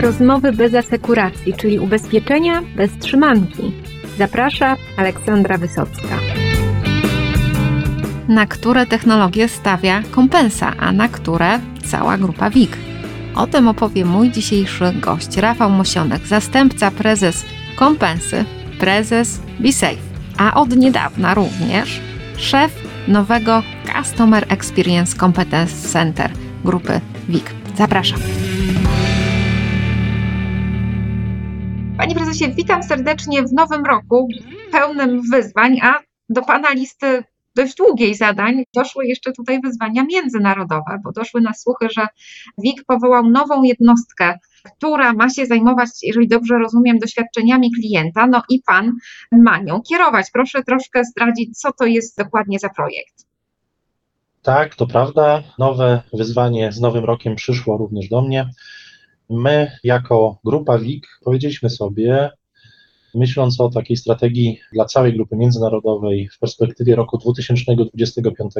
Rozmowy bez asekuracji, czyli ubezpieczenia bez trzymanki. Zaprasza Aleksandra Wysocka. Na które technologie stawia kompensa, a na które cała grupa WIG? O tym opowie mój dzisiejszy gość, Rafał Mosionek, zastępca prezes kompensy, prezes BeSafe, a od niedawna również szef nowego Customer Experience Competence Center grupy WIG. Zapraszam. Prezesie, witam serdecznie w nowym roku, pełnym wyzwań, a do Pana listy dość długiej zadań doszły jeszcze tutaj wyzwania międzynarodowe, bo doszły na słuchy, że WIG powołał nową jednostkę, która ma się zajmować, jeżeli dobrze rozumiem, doświadczeniami klienta, no i Pan ma nią kierować. Proszę troszkę zdradzić, co to jest dokładnie za projekt. Tak, to prawda. Nowe wyzwanie z nowym rokiem przyszło również do mnie. My, jako grupa WIG, powiedzieliśmy sobie, myśląc o takiej strategii dla całej grupy międzynarodowej w perspektywie roku 2025,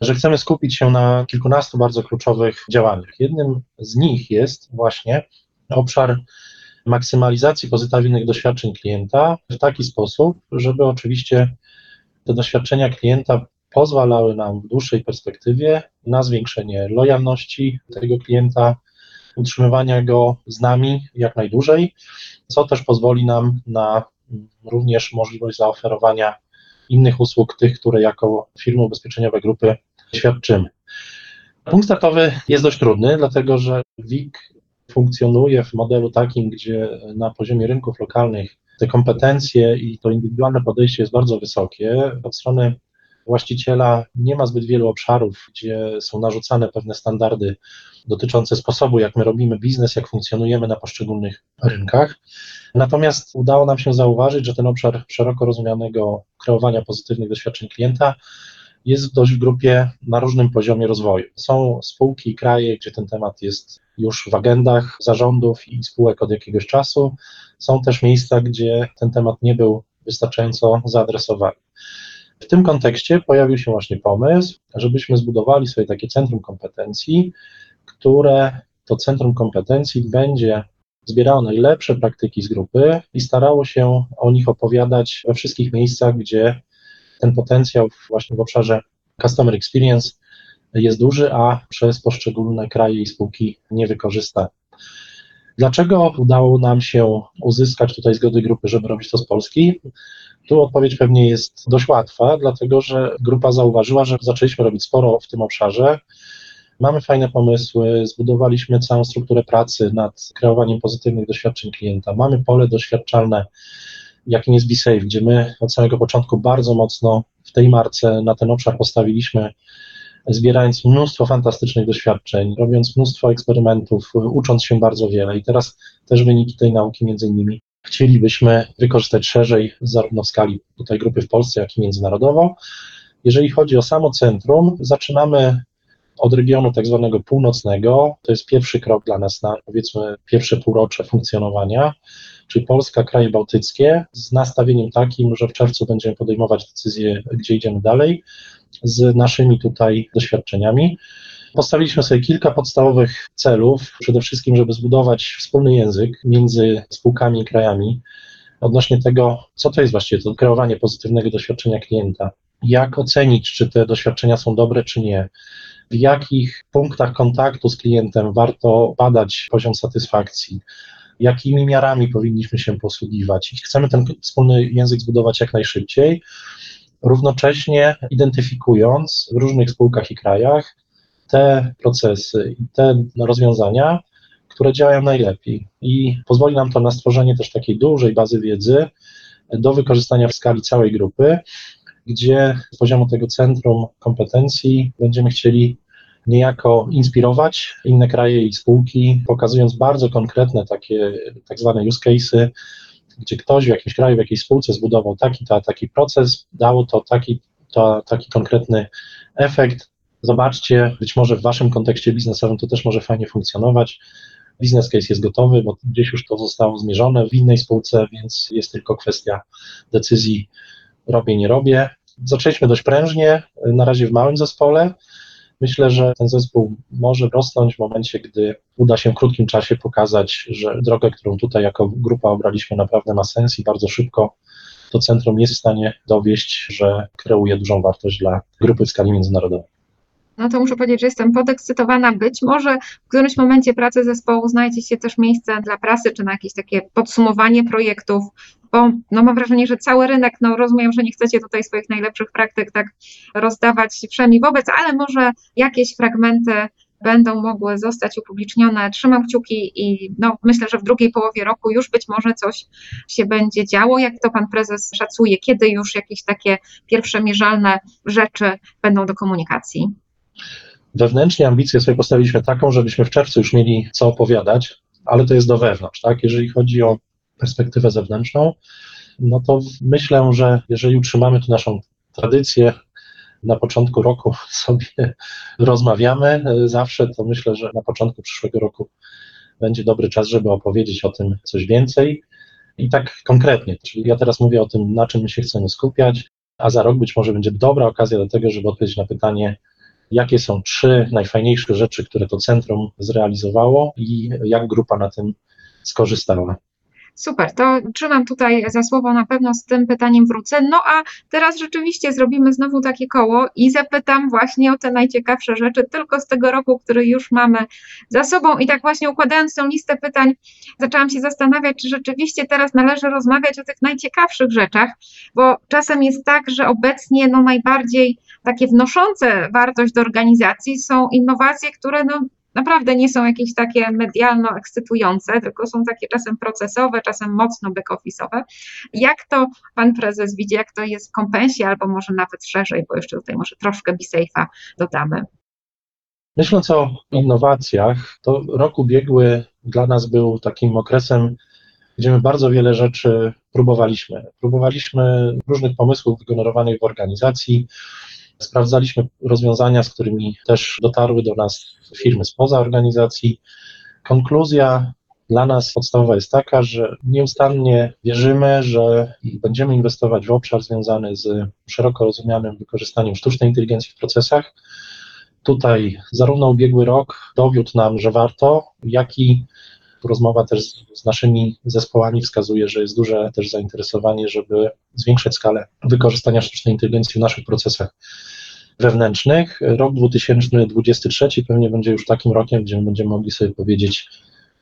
że chcemy skupić się na kilkunastu bardzo kluczowych działaniach. Jednym z nich jest właśnie obszar maksymalizacji pozytywnych doświadczeń klienta w taki sposób, żeby oczywiście te doświadczenia klienta pozwalały nam w dłuższej perspektywie na zwiększenie lojalności tego klienta, utrzymywania go z nami jak najdłużej, co też pozwoli nam na również możliwość zaoferowania innych usług, tych, które jako firmy ubezpieczeniowe grupy świadczymy. Punkt startowy jest dość trudny, dlatego że WIG funkcjonuje w modelu takim, gdzie na poziomie rynków lokalnych te kompetencje i to indywidualne podejście jest bardzo wysokie. Od strony właściciela nie ma zbyt wielu obszarów, gdzie są narzucane pewne standardy dotyczące sposobu, jak my robimy biznes, jak funkcjonujemy na poszczególnych rynkach. Natomiast udało nam się zauważyć, że ten obszar szeroko rozumianego kreowania pozytywnych doświadczeń klienta jest dość w grupie na różnym poziomie rozwoju. Są spółki i kraje, gdzie ten temat jest już w agendach zarządów i spółek od jakiegoś czasu. Są też miejsca, gdzie ten temat nie był wystarczająco zaadresowany. W tym kontekście pojawił się właśnie pomysł, żebyśmy zbudowali sobie takie centrum kompetencji, które to centrum kompetencji będzie zbierało najlepsze praktyki z grupy i starało się o nich opowiadać we wszystkich miejscach, gdzie ten potencjał właśnie w obszarze customer experience jest duży, a przez poszczególne kraje i spółki niewykorzystany. Dlaczego udało nam się uzyskać tutaj zgody grupy, żeby robić to z Polski? Tu odpowiedź pewnie jest dość łatwa, dlatego że grupa zauważyła, że zaczęliśmy robić sporo w tym obszarze. Mamy fajne pomysły, zbudowaliśmy całą strukturę pracy nad kreowaniem pozytywnych doświadczeń klienta. Mamy pole doświadczalne, jakim jest BeSafe, gdzie my od samego początku bardzo mocno w tej marce na ten obszar postawiliśmy, zbierając mnóstwo fantastycznych doświadczeń, robiąc mnóstwo eksperymentów, ucząc się bardzo wiele. I teraz też wyniki tej nauki między innymi chcielibyśmy wykorzystać szerzej, zarówno w skali tutaj grupy w Polsce, jak i międzynarodowo. Jeżeli chodzi o samo centrum, zaczynamy od regionu tak zwanego północnego. To jest pierwszy krok dla nas na powiedzmy pierwsze półrocze funkcjonowania, czyli Polska, kraje bałtyckie, z nastawieniem takim, że w czerwcu będziemy podejmować decyzję, gdzie idziemy dalej, z naszymi tutaj doświadczeniami. Postawiliśmy sobie kilka podstawowych celów. Przede wszystkim, żeby zbudować wspólny język między spółkami i krajami odnośnie tego, co to jest właściwie to kreowanie pozytywnego doświadczenia klienta, jak ocenić, czy te doświadczenia są dobre, czy nie, w jakich punktach kontaktu z klientem warto badać poziom satysfakcji, jakimi miarami powinniśmy się posługiwać. I chcemy ten wspólny język zbudować jak najszybciej, równocześnie identyfikując w różnych spółkach i krajach te procesy i te rozwiązania, które działają najlepiej. I pozwoli nam to na stworzenie też takiej dużej bazy wiedzy do wykorzystania w skali całej grupy, gdzie z poziomu tego centrum kompetencji będziemy chcieli niejako inspirować inne kraje i spółki, pokazując bardzo konkretne takie tak zwane use cases, gdzie ktoś w jakimś kraju, w jakiejś spółce zbudował taki, to, taki proces, dało to taki, to, taki konkretny efekt. Zobaczcie, być może w waszym kontekście biznesowym to też może fajnie funkcjonować. Biznes case jest gotowy, bo gdzieś już to zostało zmierzone w innej spółce, więc jest tylko kwestia decyzji robię, nie robię. Zaczęliśmy dość prężnie, na razie w małym zespole. Myślę, że ten zespół może rosnąć w momencie, gdy uda się w krótkim czasie pokazać, że drogę, którą tutaj jako grupa obraliśmy, naprawdę ma sens i bardzo szybko to centrum jest w stanie dowieść, że kreuje dużą wartość dla grupy w skali międzynarodowej. No to muszę powiedzieć, że jestem podekscytowana. Być może w którymś momencie pracy zespołu znajdzie się też miejsce dla prasy, czy na jakieś takie podsumowanie projektów, bo no mam wrażenie, że cały rynek, no rozumiem, że nie chcecie tutaj swoich najlepszych praktyk tak rozdawać wszemi wobec, ale może jakieś fragmenty będą mogły zostać upublicznione. Trzymam kciuki i no, myślę, że w drugiej połowie roku już być może coś się będzie działo. Jak to pan prezes szacuje, kiedy już jakieś takie pierwsze mierzalne rzeczy będą do komunikacji? Wewnętrznie ambicję sobie postawiliśmy taką, żebyśmy w czerwcu już mieli co opowiadać, ale to jest do wewnątrz, tak? Jeżeli chodzi o perspektywę zewnętrzną, no to myślę, że jeżeli utrzymamy tu naszą tradycję, na początku roku sobie rozmawiamy zawsze, to myślę, że na początku przyszłego roku będzie dobry czas, żeby opowiedzieć o tym coś więcej. I tak konkretnie, czyli ja teraz mówię o tym, na czym my się chcemy skupiać, a za rok być może będzie dobra okazja do tego, żeby odpowiedzieć na pytanie, jakie są trzy najfajniejsze rzeczy, które to centrum zrealizowało i jak grupa na tym skorzystała. Super, to trzymam tutaj za słowo, na pewno z tym pytaniem wrócę. No a teraz rzeczywiście zrobimy znowu takie koło i zapytam właśnie o te najciekawsze rzeczy tylko z tego roku, który już mamy za sobą. I tak właśnie układając tą listę pytań, zaczęłam się zastanawiać, czy rzeczywiście teraz należy rozmawiać o tych najciekawszych rzeczach, bo czasem jest tak, że obecnie no najbardziej takie wnoszące wartość do organizacji są innowacje, które no naprawdę nie są jakieś takie medialno ekscytujące, tylko są takie czasem procesowe, czasem mocno back-office'owe. Jak to pan prezes widzi, jak to jest w kompensie, albo może nawet szerzej, bo jeszcze tutaj może troszkę B-Safe'a dodamy. Myśląc o innowacjach, to rok ubiegły dla nas był takim okresem, gdzie my bardzo wiele rzeczy próbowaliśmy. Próbowaliśmy różnych pomysłów wygenerowanych w organizacji, Sprawdzaliśmy rozwiązania, z którymi też dotarły do nas firmy spoza organizacji. Konkluzja dla nas podstawowa jest taka, że nieustannie wierzymy, że będziemy inwestować w obszar związany z szeroko rozumianym wykorzystaniem sztucznej inteligencji w procesach. Tutaj zarówno ubiegły rok dowiódł nam, że warto, jak i rozmowa też z, naszymi zespołami wskazuje, że jest duże też zainteresowanie, żeby zwiększać skalę wykorzystania sztucznej inteligencji w naszych procesach wewnętrznych. Rok 2023 pewnie będzie już takim rokiem, gdzie będziemy mogli sobie powiedzieć,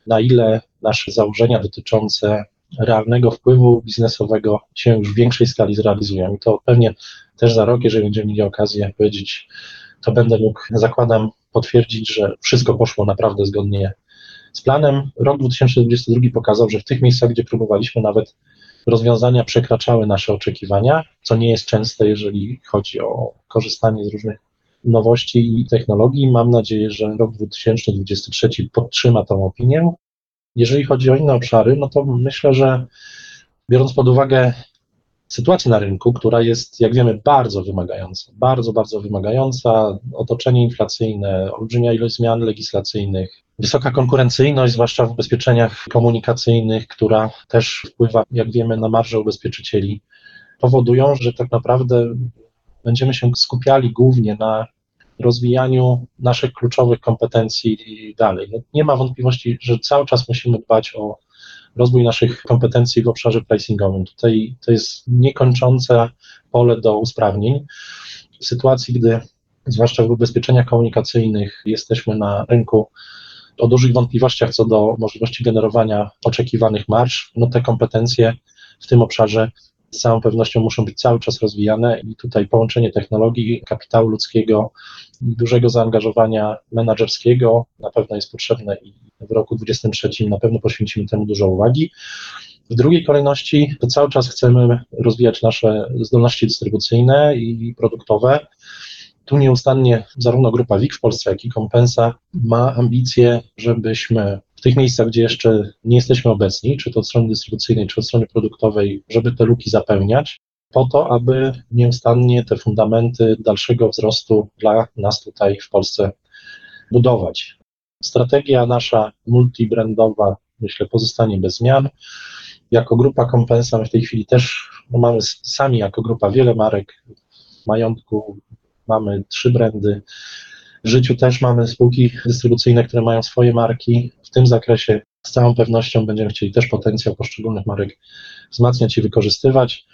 na ile nasze założenia dotyczące realnego wpływu biznesowego się już w większej skali zrealizują. I to pewnie też za rok, jeżeli będziemy mieli okazję powiedzieć, to będę mógł, zakładam, potwierdzić, że wszystko poszło naprawdę zgodnie z planem. Rok 2022 pokazał, że w tych miejscach, gdzie próbowaliśmy nawet rozwiązania przekraczały nasze oczekiwania, co nie jest częste, jeżeli chodzi o korzystanie z różnych nowości i technologii. Mam nadzieję, że rok 2023 podtrzyma tą opinię. Jeżeli chodzi o inne obszary, no to myślę, że biorąc pod uwagę sytuację na rynku, która jest, jak wiemy, bardzo wymagająca, bardzo, bardzo wymagająca, otoczenie inflacyjne, olbrzymia ilość zmian legislacyjnych, wysoka konkurencyjność, zwłaszcza w ubezpieczeniach komunikacyjnych, która też wpływa, jak wiemy, na marżę ubezpieczycieli, powodują, że tak naprawdę będziemy się skupiali głównie na rozwijaniu naszych kluczowych kompetencji dalej. No, nie ma wątpliwości, że cały czas musimy dbać o rozwój naszych kompetencji w obszarze pricingowym. Tutaj to jest niekończące pole do usprawnień. W sytuacji, gdy zwłaszcza w ubezpieczeniach komunikacyjnych jesteśmy na rynku o dużych wątpliwościach co do możliwości generowania oczekiwanych marsz, no te kompetencje w tym obszarze z całą pewnością muszą być cały czas rozwijane i tutaj połączenie technologii, kapitału ludzkiego i dużego zaangażowania menedżerskiego na pewno jest potrzebne i w roku 2023 na pewno poświęcimy temu dużo uwagi. W drugiej kolejności to cały czas chcemy rozwijać nasze zdolności dystrybucyjne i produktowe. Tu nieustannie zarówno grupa WIG w Polsce, jak i Kompensa ma ambicje, żebyśmy w tych miejscach, gdzie jeszcze nie jesteśmy obecni, czy to od strony dystrybucyjnej, czy od strony produktowej, żeby te luki zapełniać, po to, aby nieustannie te fundamenty dalszego wzrostu dla nas tutaj w Polsce budować. Strategia nasza multibrandowa, myślę, pozostanie bez zmian. Jako grupa kompensa my w tej chwili też no mamy sami jako grupa wiele marek majątku, mamy trzy brandy, życiu też mamy spółki dystrybucyjne, które mają swoje marki. W tym zakresie z całą pewnością będziemy chcieli też potencjał poszczególnych marek wzmacniać i wykorzystywać.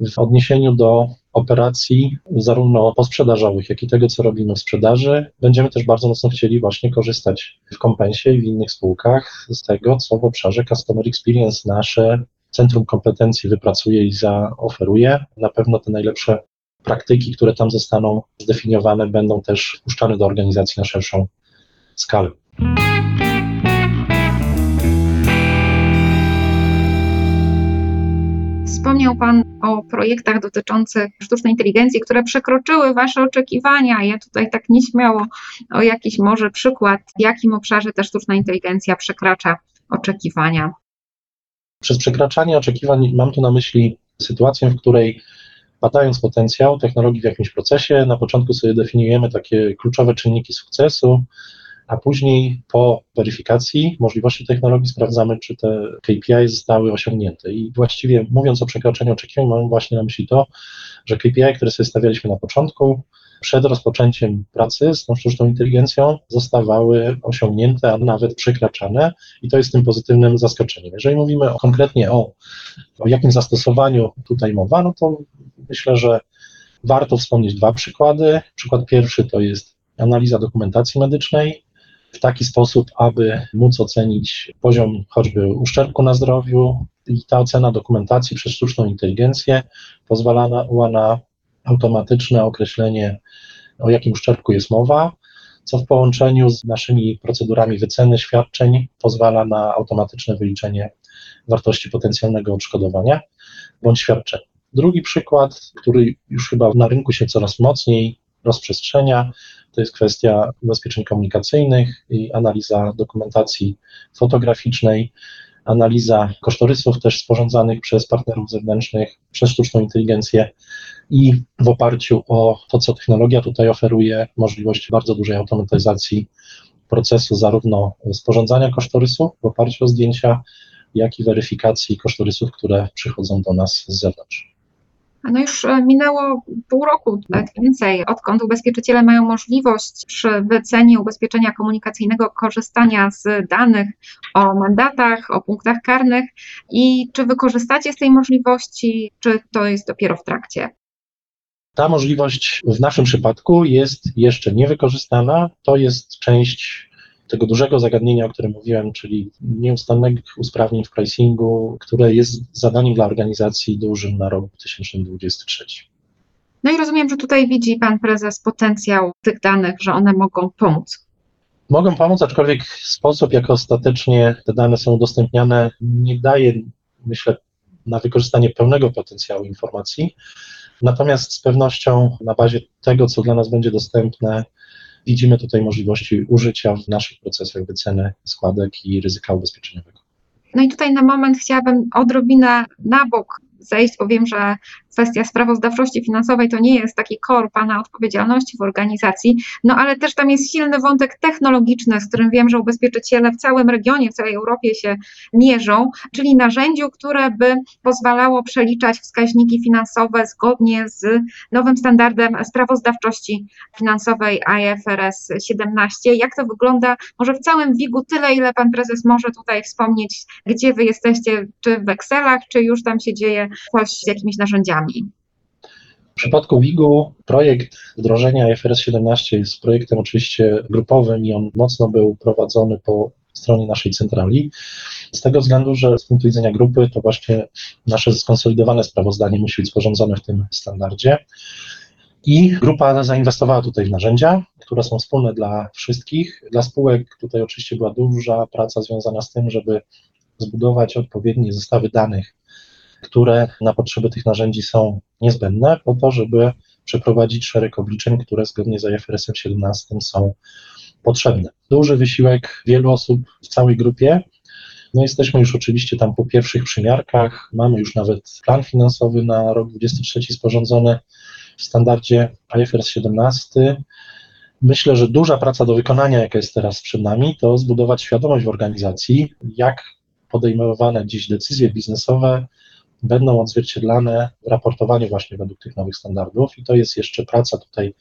W odniesieniu do operacji, zarówno posprzedażowych, jak i tego, co robimy w sprzedaży, będziemy też bardzo mocno chcieli właśnie korzystać w kompensie i w innych spółkach z tego, co w obszarze Customer Experience nasze Centrum Kompetencji wypracuje i zaoferuje. Na pewno te najlepsze praktyki, które tam zostaną zdefiniowane, będą też wpuszczane do organizacji na szerszą skalę. Wspomniał Pan o projektach dotyczących sztucznej inteligencji, które przekroczyły Wasze oczekiwania. Ja tutaj tak nieśmiało o jakiś może przykład, w jakim obszarze ta sztuczna inteligencja przekracza oczekiwania. Przez przekraczanie oczekiwań mam tu na myśli sytuację, w której badając potencjał technologii w jakimś procesie, na początku sobie definiujemy takie kluczowe czynniki sukcesu, a później po weryfikacji możliwości technologii sprawdzamy, czy te KPI zostały osiągnięte. I właściwie mówiąc o przekroczeniu oczekiwań, mam właśnie na myśli to, że KPI, które sobie stawialiśmy na początku, przed rozpoczęciem pracy z tą sztuczną inteligencją zostawały osiągnięte, a nawet przekraczane i to jest tym pozytywnym zaskoczeniem. Jeżeli mówimy o, konkretnie o, o jakim zastosowaniu tutaj mowa, no to myślę, że warto wspomnieć dwa przykłady. Przykład pierwszy to jest analiza dokumentacji medycznej w taki sposób, aby móc ocenić poziom choćby uszczerbku na zdrowiu i ta ocena dokumentacji przez sztuczną inteligencję pozwalała na automatyczne określenie, o jakim uszczerbku jest mowa, co w połączeniu z naszymi procedurami wyceny świadczeń pozwala na automatyczne wyliczenie wartości potencjalnego odszkodowania bądź świadczenia. Drugi przykład, który już chyba na rynku się coraz mocniej rozprzestrzenia, to jest kwestia ubezpieczeń komunikacyjnych i analiza dokumentacji fotograficznej, analiza kosztorysów też sporządzanych przez partnerów zewnętrznych, przez sztuczną inteligencję i w oparciu o to, co technologia tutaj oferuje, możliwość bardzo dużej automatyzacji procesu zarówno sporządzania kosztorysów w oparciu o zdjęcia, jak i weryfikacji kosztorysów, które przychodzą do nas z zewnątrz. No już minęło pół roku, nawet więcej, odkąd ubezpieczyciele mają możliwość przy wycenie ubezpieczenia komunikacyjnego korzystania z danych o mandatach, o punktach karnych i czy wykorzystacie z tej możliwości, czy to jest dopiero w trakcie? Ta możliwość w naszym przypadku jest jeszcze niewykorzystana. To jest część tego dużego zagadnienia, o którym mówiłem, czyli nieustannych usprawnień w pricingu, które jest zadaniem dla organizacji dużym na rok 2023. No i rozumiem, że tutaj widzi Pan Prezes potencjał tych danych, że one mogą pomóc. Mogą pomóc, aczkolwiek sposób, jak ostatecznie te dane są udostępniane, nie daje, myślę, na wykorzystanie pełnego potencjału informacji. Natomiast z pewnością na bazie tego, co dla nas będzie dostępne, widzimy tutaj możliwości użycia w naszych procesach wyceny składek i ryzyka ubezpieczeniowego. No i tutaj na moment chciałabym odrobinę na bok zejść, bo wiem, że kwestia sprawozdawczości finansowej to nie jest taki core Pana odpowiedzialności w organizacji, no ale też tam jest silny wątek technologiczny, z którym wiem, że ubezpieczyciele w całym regionie, w całej Europie się mierzą, czyli narzędziu, które by pozwalało przeliczać wskaźniki finansowe zgodnie z nowym standardem sprawozdawczości finansowej IFRS 17. Jak to wygląda może w całym WIG-u tyle, ile Pan Prezes może tutaj wspomnieć, gdzie Wy jesteście, czy w Excelach, czy już tam się dzieje coś z jakimiś narzędziami? W przypadku WIG-u projekt wdrożenia IFRS 17 jest projektem oczywiście grupowym i on mocno był prowadzony po stronie naszej centrali. Z tego względu, że z punktu widzenia grupy to właśnie nasze skonsolidowane sprawozdanie musi być sporządzone w tym standardzie. I grupa zainwestowała tutaj w narzędzia, które są wspólne dla wszystkich. Dla spółek tutaj oczywiście była duża praca związana z tym, żeby zbudować odpowiednie zestawy danych które na potrzeby tych narzędzi są niezbędne po to, żeby przeprowadzić szereg obliczeń, które zgodnie z IFRS-em 17 są potrzebne. Duży wysiłek wielu osób w całej grupie. No jesteśmy już oczywiście tam po pierwszych przymiarkach, mamy już nawet plan finansowy na rok 2023 sporządzony w standardzie IFRS 17. Myślę, że duża praca do wykonania, jaka jest teraz przed nami, to zbudować świadomość w organizacji, jak podejmowane dziś decyzje biznesowe będą odzwierciedlane w raportowaniu właśnie według tych nowych standardów i to jest jeszcze praca tutaj,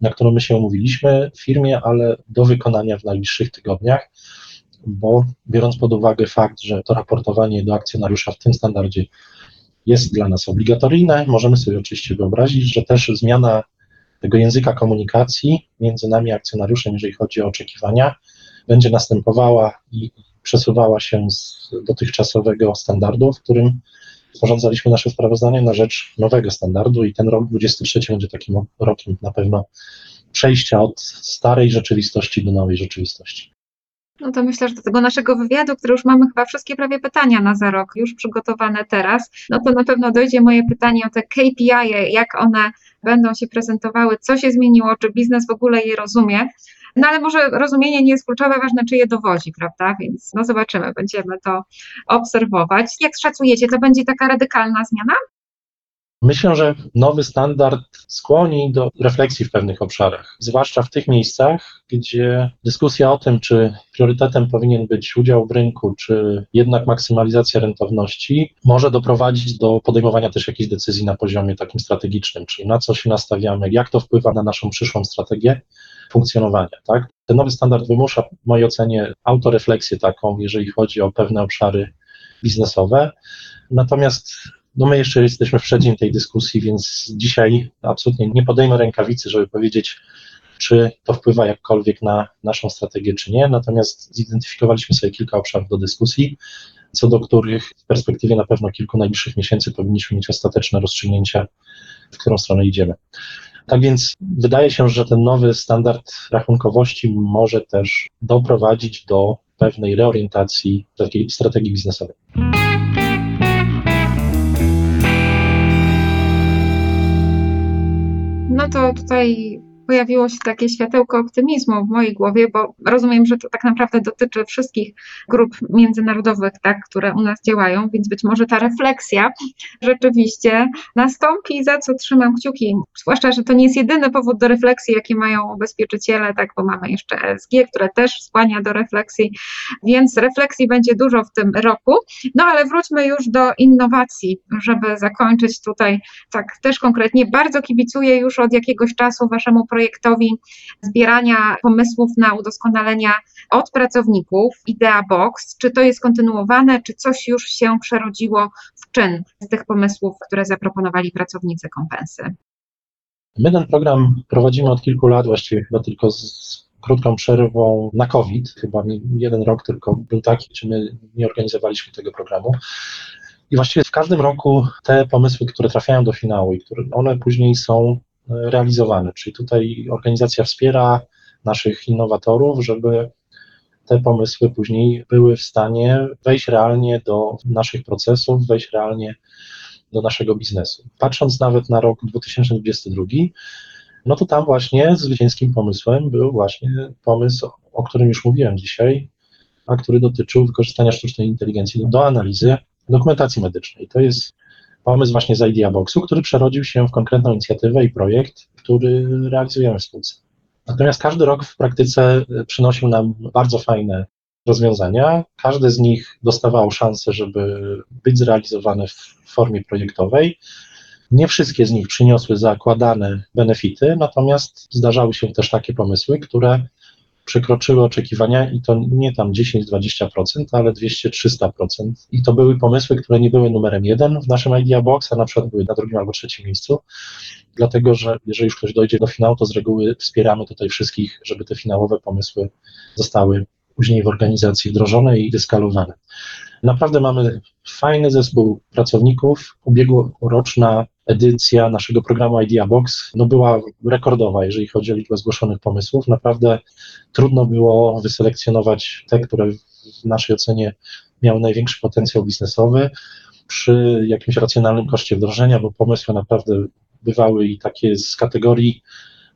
na którą my się umówiliśmy w firmie, ale do wykonania w najbliższych tygodniach, bo biorąc pod uwagę fakt, że to raportowanie do akcjonariusza w tym standardzie jest dla nas obligatoryjne, możemy sobie oczywiście wyobrazić, że też zmiana tego języka komunikacji między nami akcjonariuszem, jeżeli chodzi o oczekiwania, będzie następowała i przesuwała się z dotychczasowego standardu, w którym sporządzaliśmy nasze sprawozdanie na rzecz nowego standardu i ten rok 2023 będzie takim rokiem na pewno przejścia od starej rzeczywistości do nowej rzeczywistości. No to myślę, że do tego naszego wywiadu, który już mamy chyba wszystkie prawie pytania na za rok już przygotowane teraz, no to na pewno dojdzie moje pytanie o te KPI, jak one będą się prezentowały, co się zmieniło, czy biznes w ogóle je rozumie. No ale może rozumienie nie jest kluczowe, ważne czy je dowodzi, prawda? Więc no zobaczymy, będziemy to obserwować. Jak szacujecie, to będzie taka radykalna zmiana? Myślę, że nowy standard skłoni do refleksji w pewnych obszarach, zwłaszcza w tych miejscach, gdzie dyskusja o tym, czy priorytetem powinien być udział w rynku, czy jednak maksymalizacja rentowności, może doprowadzić do podejmowania też jakichś decyzji na poziomie takim strategicznym, czyli na co się nastawiamy, jak to wpływa na naszą przyszłą strategię funkcjonowania. Tak? Ten nowy standard wymusza, w mojej ocenie, autorefleksję taką, jeżeli chodzi o pewne obszary biznesowe. Natomiast no my jeszcze jesteśmy w przeddzień tej dyskusji, więc dzisiaj absolutnie nie podejmę rękawicy, żeby powiedzieć, czy to wpływa jakkolwiek na naszą strategię, czy nie. Natomiast zidentyfikowaliśmy sobie kilka obszarów do dyskusji, co do których w perspektywie na pewno kilku najbliższych miesięcy powinniśmy mieć ostateczne rozstrzygnięcia, w którą stronę idziemy. Tak więc wydaje się, że ten nowy standard rachunkowości może też doprowadzić do pewnej reorientacji takiej strategii biznesowej. No to tutaj pojawiło się takie światełko optymizmu w mojej głowie, bo rozumiem, że to tak naprawdę dotyczy wszystkich grup międzynarodowych, tak, które u nas działają, więc być może ta refleksja rzeczywiście nastąpi, za co trzymam kciuki. Zwłaszcza, że to nie jest jedyny powód do refleksji, jaki mają ubezpieczyciele, tak, bo mamy jeszcze ESG, które też skłania do refleksji, więc refleksji będzie dużo w tym roku. No ale wróćmy już do innowacji, żeby zakończyć tutaj tak też konkretnie. Bardzo kibicuję już od jakiegoś czasu waszemu projektowi projektowi zbierania pomysłów na udoskonalenia od pracowników, Idea Box. Czy to jest kontynuowane, czy coś już się przerodziło w czyn z tych pomysłów, które zaproponowali pracownicy kompensy? My ten program prowadzimy od kilku lat, właściwie chyba tylko z krótką przerwą na COVID. Chyba jeden rok tylko był taki, czy my nie organizowaliśmy tego programu. I właściwie w każdym roku te pomysły, które trafiają do finału i które one później są realizowane. Czyli tutaj organizacja wspiera naszych innowatorów, żeby te pomysły później były w stanie wejść realnie do naszych procesów, wejść realnie do naszego biznesu. Patrząc nawet na rok 2022, no to tam właśnie zwycięskim pomysłem był właśnie pomysł, o którym już mówiłem dzisiaj, a który dotyczył wykorzystania sztucznej inteligencji do analizy dokumentacji medycznej. To jest pomysł właśnie z Ideaboxu, który przerodził się w konkretną inicjatywę i projekt, który realizujemy w spółce. Natomiast każdy rok w praktyce e, przynosił nam bardzo fajne rozwiązania. Każde z nich dostawało szansę, żeby być zrealizowane w formie projektowej. Nie wszystkie z nich przyniosły zakładane benefity, natomiast zdarzały się też takie pomysły, które przekroczyły oczekiwania i to nie tam 10-20%, ale 200-300%. I to były pomysły, które nie były numerem jeden w naszym Idea Box, a na przykład były na drugim albo trzecim miejscu, dlatego że jeżeli już ktoś dojdzie do finału, to z reguły wspieramy tutaj wszystkich, żeby te finałowe pomysły zostały później w organizacji wdrożone i wyskalowane. Naprawdę mamy fajny zespół pracowników. Ubiegłoroczna edycja naszego programu Idea Box no była rekordowa, jeżeli chodzi o liczbę zgłoszonych pomysłów. Naprawdę trudno było wyselekcjonować te, które w naszej ocenie miały największy potencjał biznesowy przy jakimś racjonalnym koszcie wdrożenia, bo pomysły naprawdę bywały i takie z kategorii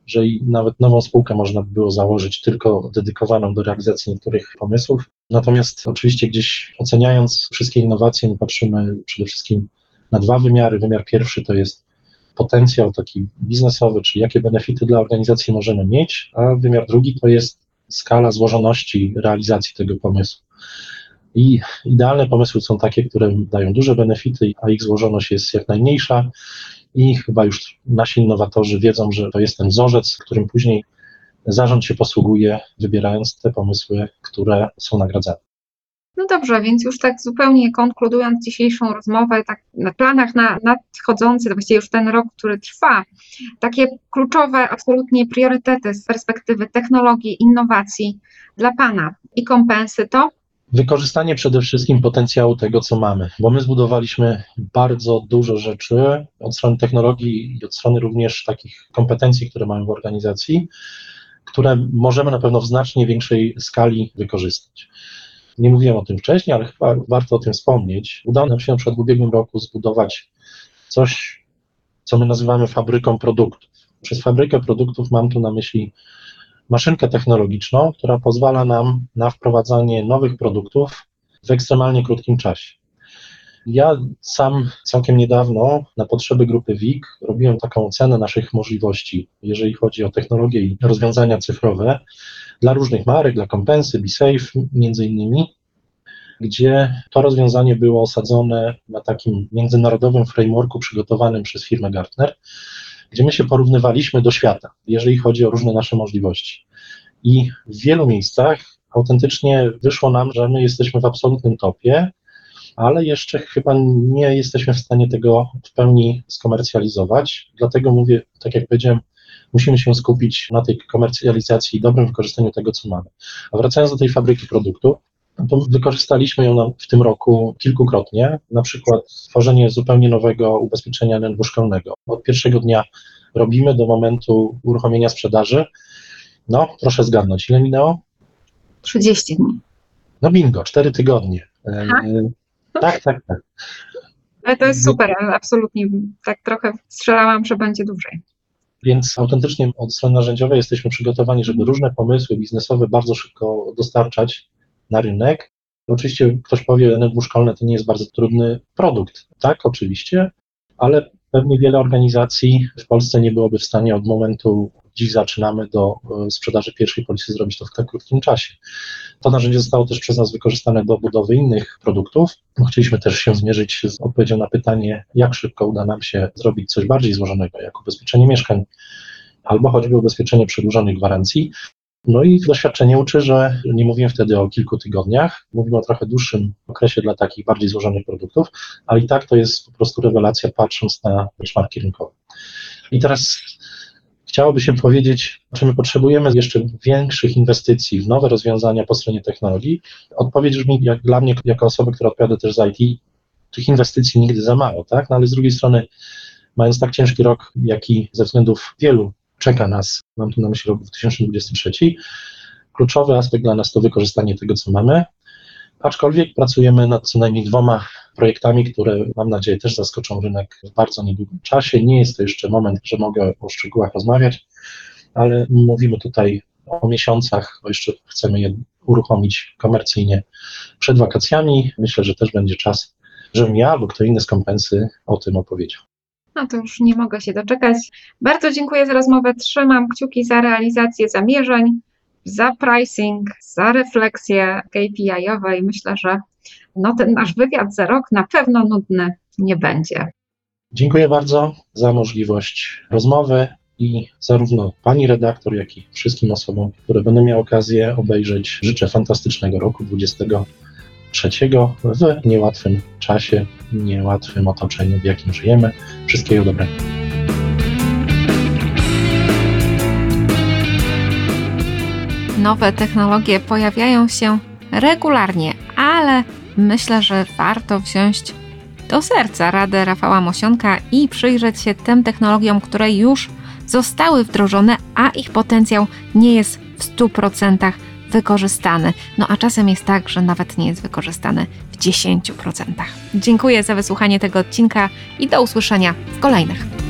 że nawet nową spółkę można by było założyć tylko dedykowaną do realizacji niektórych pomysłów. Natomiast oczywiście gdzieś oceniając wszystkie innowacje, my patrzymy przede wszystkim na dwa wymiary. Wymiar pierwszy to jest potencjał taki biznesowy, czyli jakie benefity dla organizacji możemy mieć, a wymiar drugi to jest skala złożoności realizacji tego pomysłu. I idealne pomysły są takie, które dają duże benefity, a ich złożoność jest jak najmniejsza. I chyba już nasi innowatorzy wiedzą, że to jest ten wzorzec, którym później zarząd się posługuje, wybierając te pomysły, które są nagradzane. No dobrze, więc już tak zupełnie konkludując dzisiejszą rozmowę, tak na planach na nadchodzący, to właściwie już ten rok, który trwa, takie kluczowe absolutnie priorytety z perspektywy technologii, innowacji dla Pana i kompensy to? Wykorzystanie przede wszystkim potencjału tego, co mamy, bo my zbudowaliśmy bardzo dużo rzeczy od strony technologii i od strony również takich kompetencji, które mamy w organizacji, które możemy na pewno w znacznie większej skali wykorzystać. Nie mówiłem o tym wcześniej, ale chyba warto o tym wspomnieć. Udało nam się na przykład w ubiegłym roku zbudować coś, co my nazywamy fabryką produktów. Przez fabrykę produktów mam tu na myśli maszynkę technologiczną, która pozwala nam na wprowadzanie nowych produktów w ekstremalnie krótkim czasie. Ja sam całkiem niedawno na potrzeby grupy WIG robiłem taką cenę naszych możliwości, jeżeli chodzi o technologie i rozwiązania cyfrowe dla różnych marek, dla kompensy, BeSafe między innymi, gdzie to rozwiązanie było osadzone na takim międzynarodowym frameworku przygotowanym przez firmę Gartner, gdzie my się porównywaliśmy do świata, jeżeli chodzi o różne nasze możliwości. I w wielu miejscach autentycznie wyszło nam, że my jesteśmy w absolutnym topie, ale jeszcze chyba nie jesteśmy w stanie tego w pełni skomercjalizować. Dlatego mówię, tak jak powiedziałem, musimy się skupić na tej komercjalizacji i dobrym wykorzystaniu tego, co mamy. A wracając do tej fabryki produktu, to wykorzystaliśmy ją w tym roku kilkukrotnie, na przykład tworzenie zupełnie nowego ubezpieczenia szkolnego. Od pierwszego dnia robimy do momentu uruchomienia sprzedaży. No, proszę zgadnąć, ile minęło? 30 dni. No bingo, 4 tygodnie. Aha. Tak, tak, tak. Ale to jest super, absolutnie tak trochę strzelałam, że będzie dłużej. Więc autentycznie od strony narzędziowej jesteśmy przygotowani, żeby różne pomysły biznesowe bardzo szybko dostarczać na rynek. Oczywiście ktoś powie, NWU szkolne to nie jest bardzo trudny produkt. Tak, oczywiście, ale pewnie wiele organizacji w Polsce nie byłoby w stanie od momentu, dziś zaczynamy, do e, sprzedaży pierwszej polisy zrobić to w tak krótkim czasie. To narzędzie zostało też przez nas wykorzystane do budowy innych produktów. Chcieliśmy też się zmierzyć z odpowiedzią na pytanie, jak szybko uda nam się zrobić coś bardziej złożonego, jak ubezpieczenie mieszkań albo choćby ubezpieczenie przedłużonej gwarancji. No i doświadczenie uczy, że nie mówimy wtedy o kilku tygodniach, mówimy o trochę dłuższym okresie dla takich bardziej złożonych produktów, ale i tak to jest po prostu rewelacja patrząc na benchmarki rynkowe. I teraz chciałoby się powiedzieć, czy my potrzebujemy jeszcze większych inwestycji w nowe rozwiązania po stronie technologii. Odpowiedź brzmi, jak dla mnie, jako osoby, która odpowiada też za IT, tych inwestycji nigdy za mało, tak? No ale z drugiej strony, mając tak ciężki rok, jaki ze względów wielu czeka nas, mam tu na myśli rok 2023, kluczowy aspekt dla nas to wykorzystanie tego, co mamy, aczkolwiek pracujemy nad co najmniej dwoma projektami, które mam nadzieję też zaskoczą rynek w bardzo niedługim czasie. Nie jest to jeszcze moment, że mogę o szczegółach rozmawiać, ale mówimy tutaj o miesiącach, bo jeszcze chcemy je uruchomić komercyjnie przed wakacjami. Myślę, że też będzie czas, żebym ja albo kto inny z kompensy o tym opowiedział. No to już nie mogę się doczekać. Bardzo dziękuję za rozmowę. Trzymam kciuki za realizację zamierzeń, za pricing, za refleksję KPI-owe i myślę, że no ten nasz wywiad za rok na pewno nudny nie będzie. Dziękuję bardzo za możliwość rozmowy i zarówno pani redaktor, jak i wszystkim osobom, które będą miały okazję obejrzeć, życzę fantastycznego roku 23 w niełatwym czasie, niełatwym otoczeniu, w jakim żyjemy. Wszystkiego dobrego. Nowe technologie pojawiają się regularnie, ale myślę, że warto wziąć do serca radę Rafała Mosionka i przyjrzeć się tym technologiom, które już zostały wdrożone, a ich potencjał nie jest w 100% wykorzystany. No a czasem jest tak, że nawet nie jest wykorzystany w 10%. Dziękuję za wysłuchanie tego odcinka i do usłyszenia w kolejnych.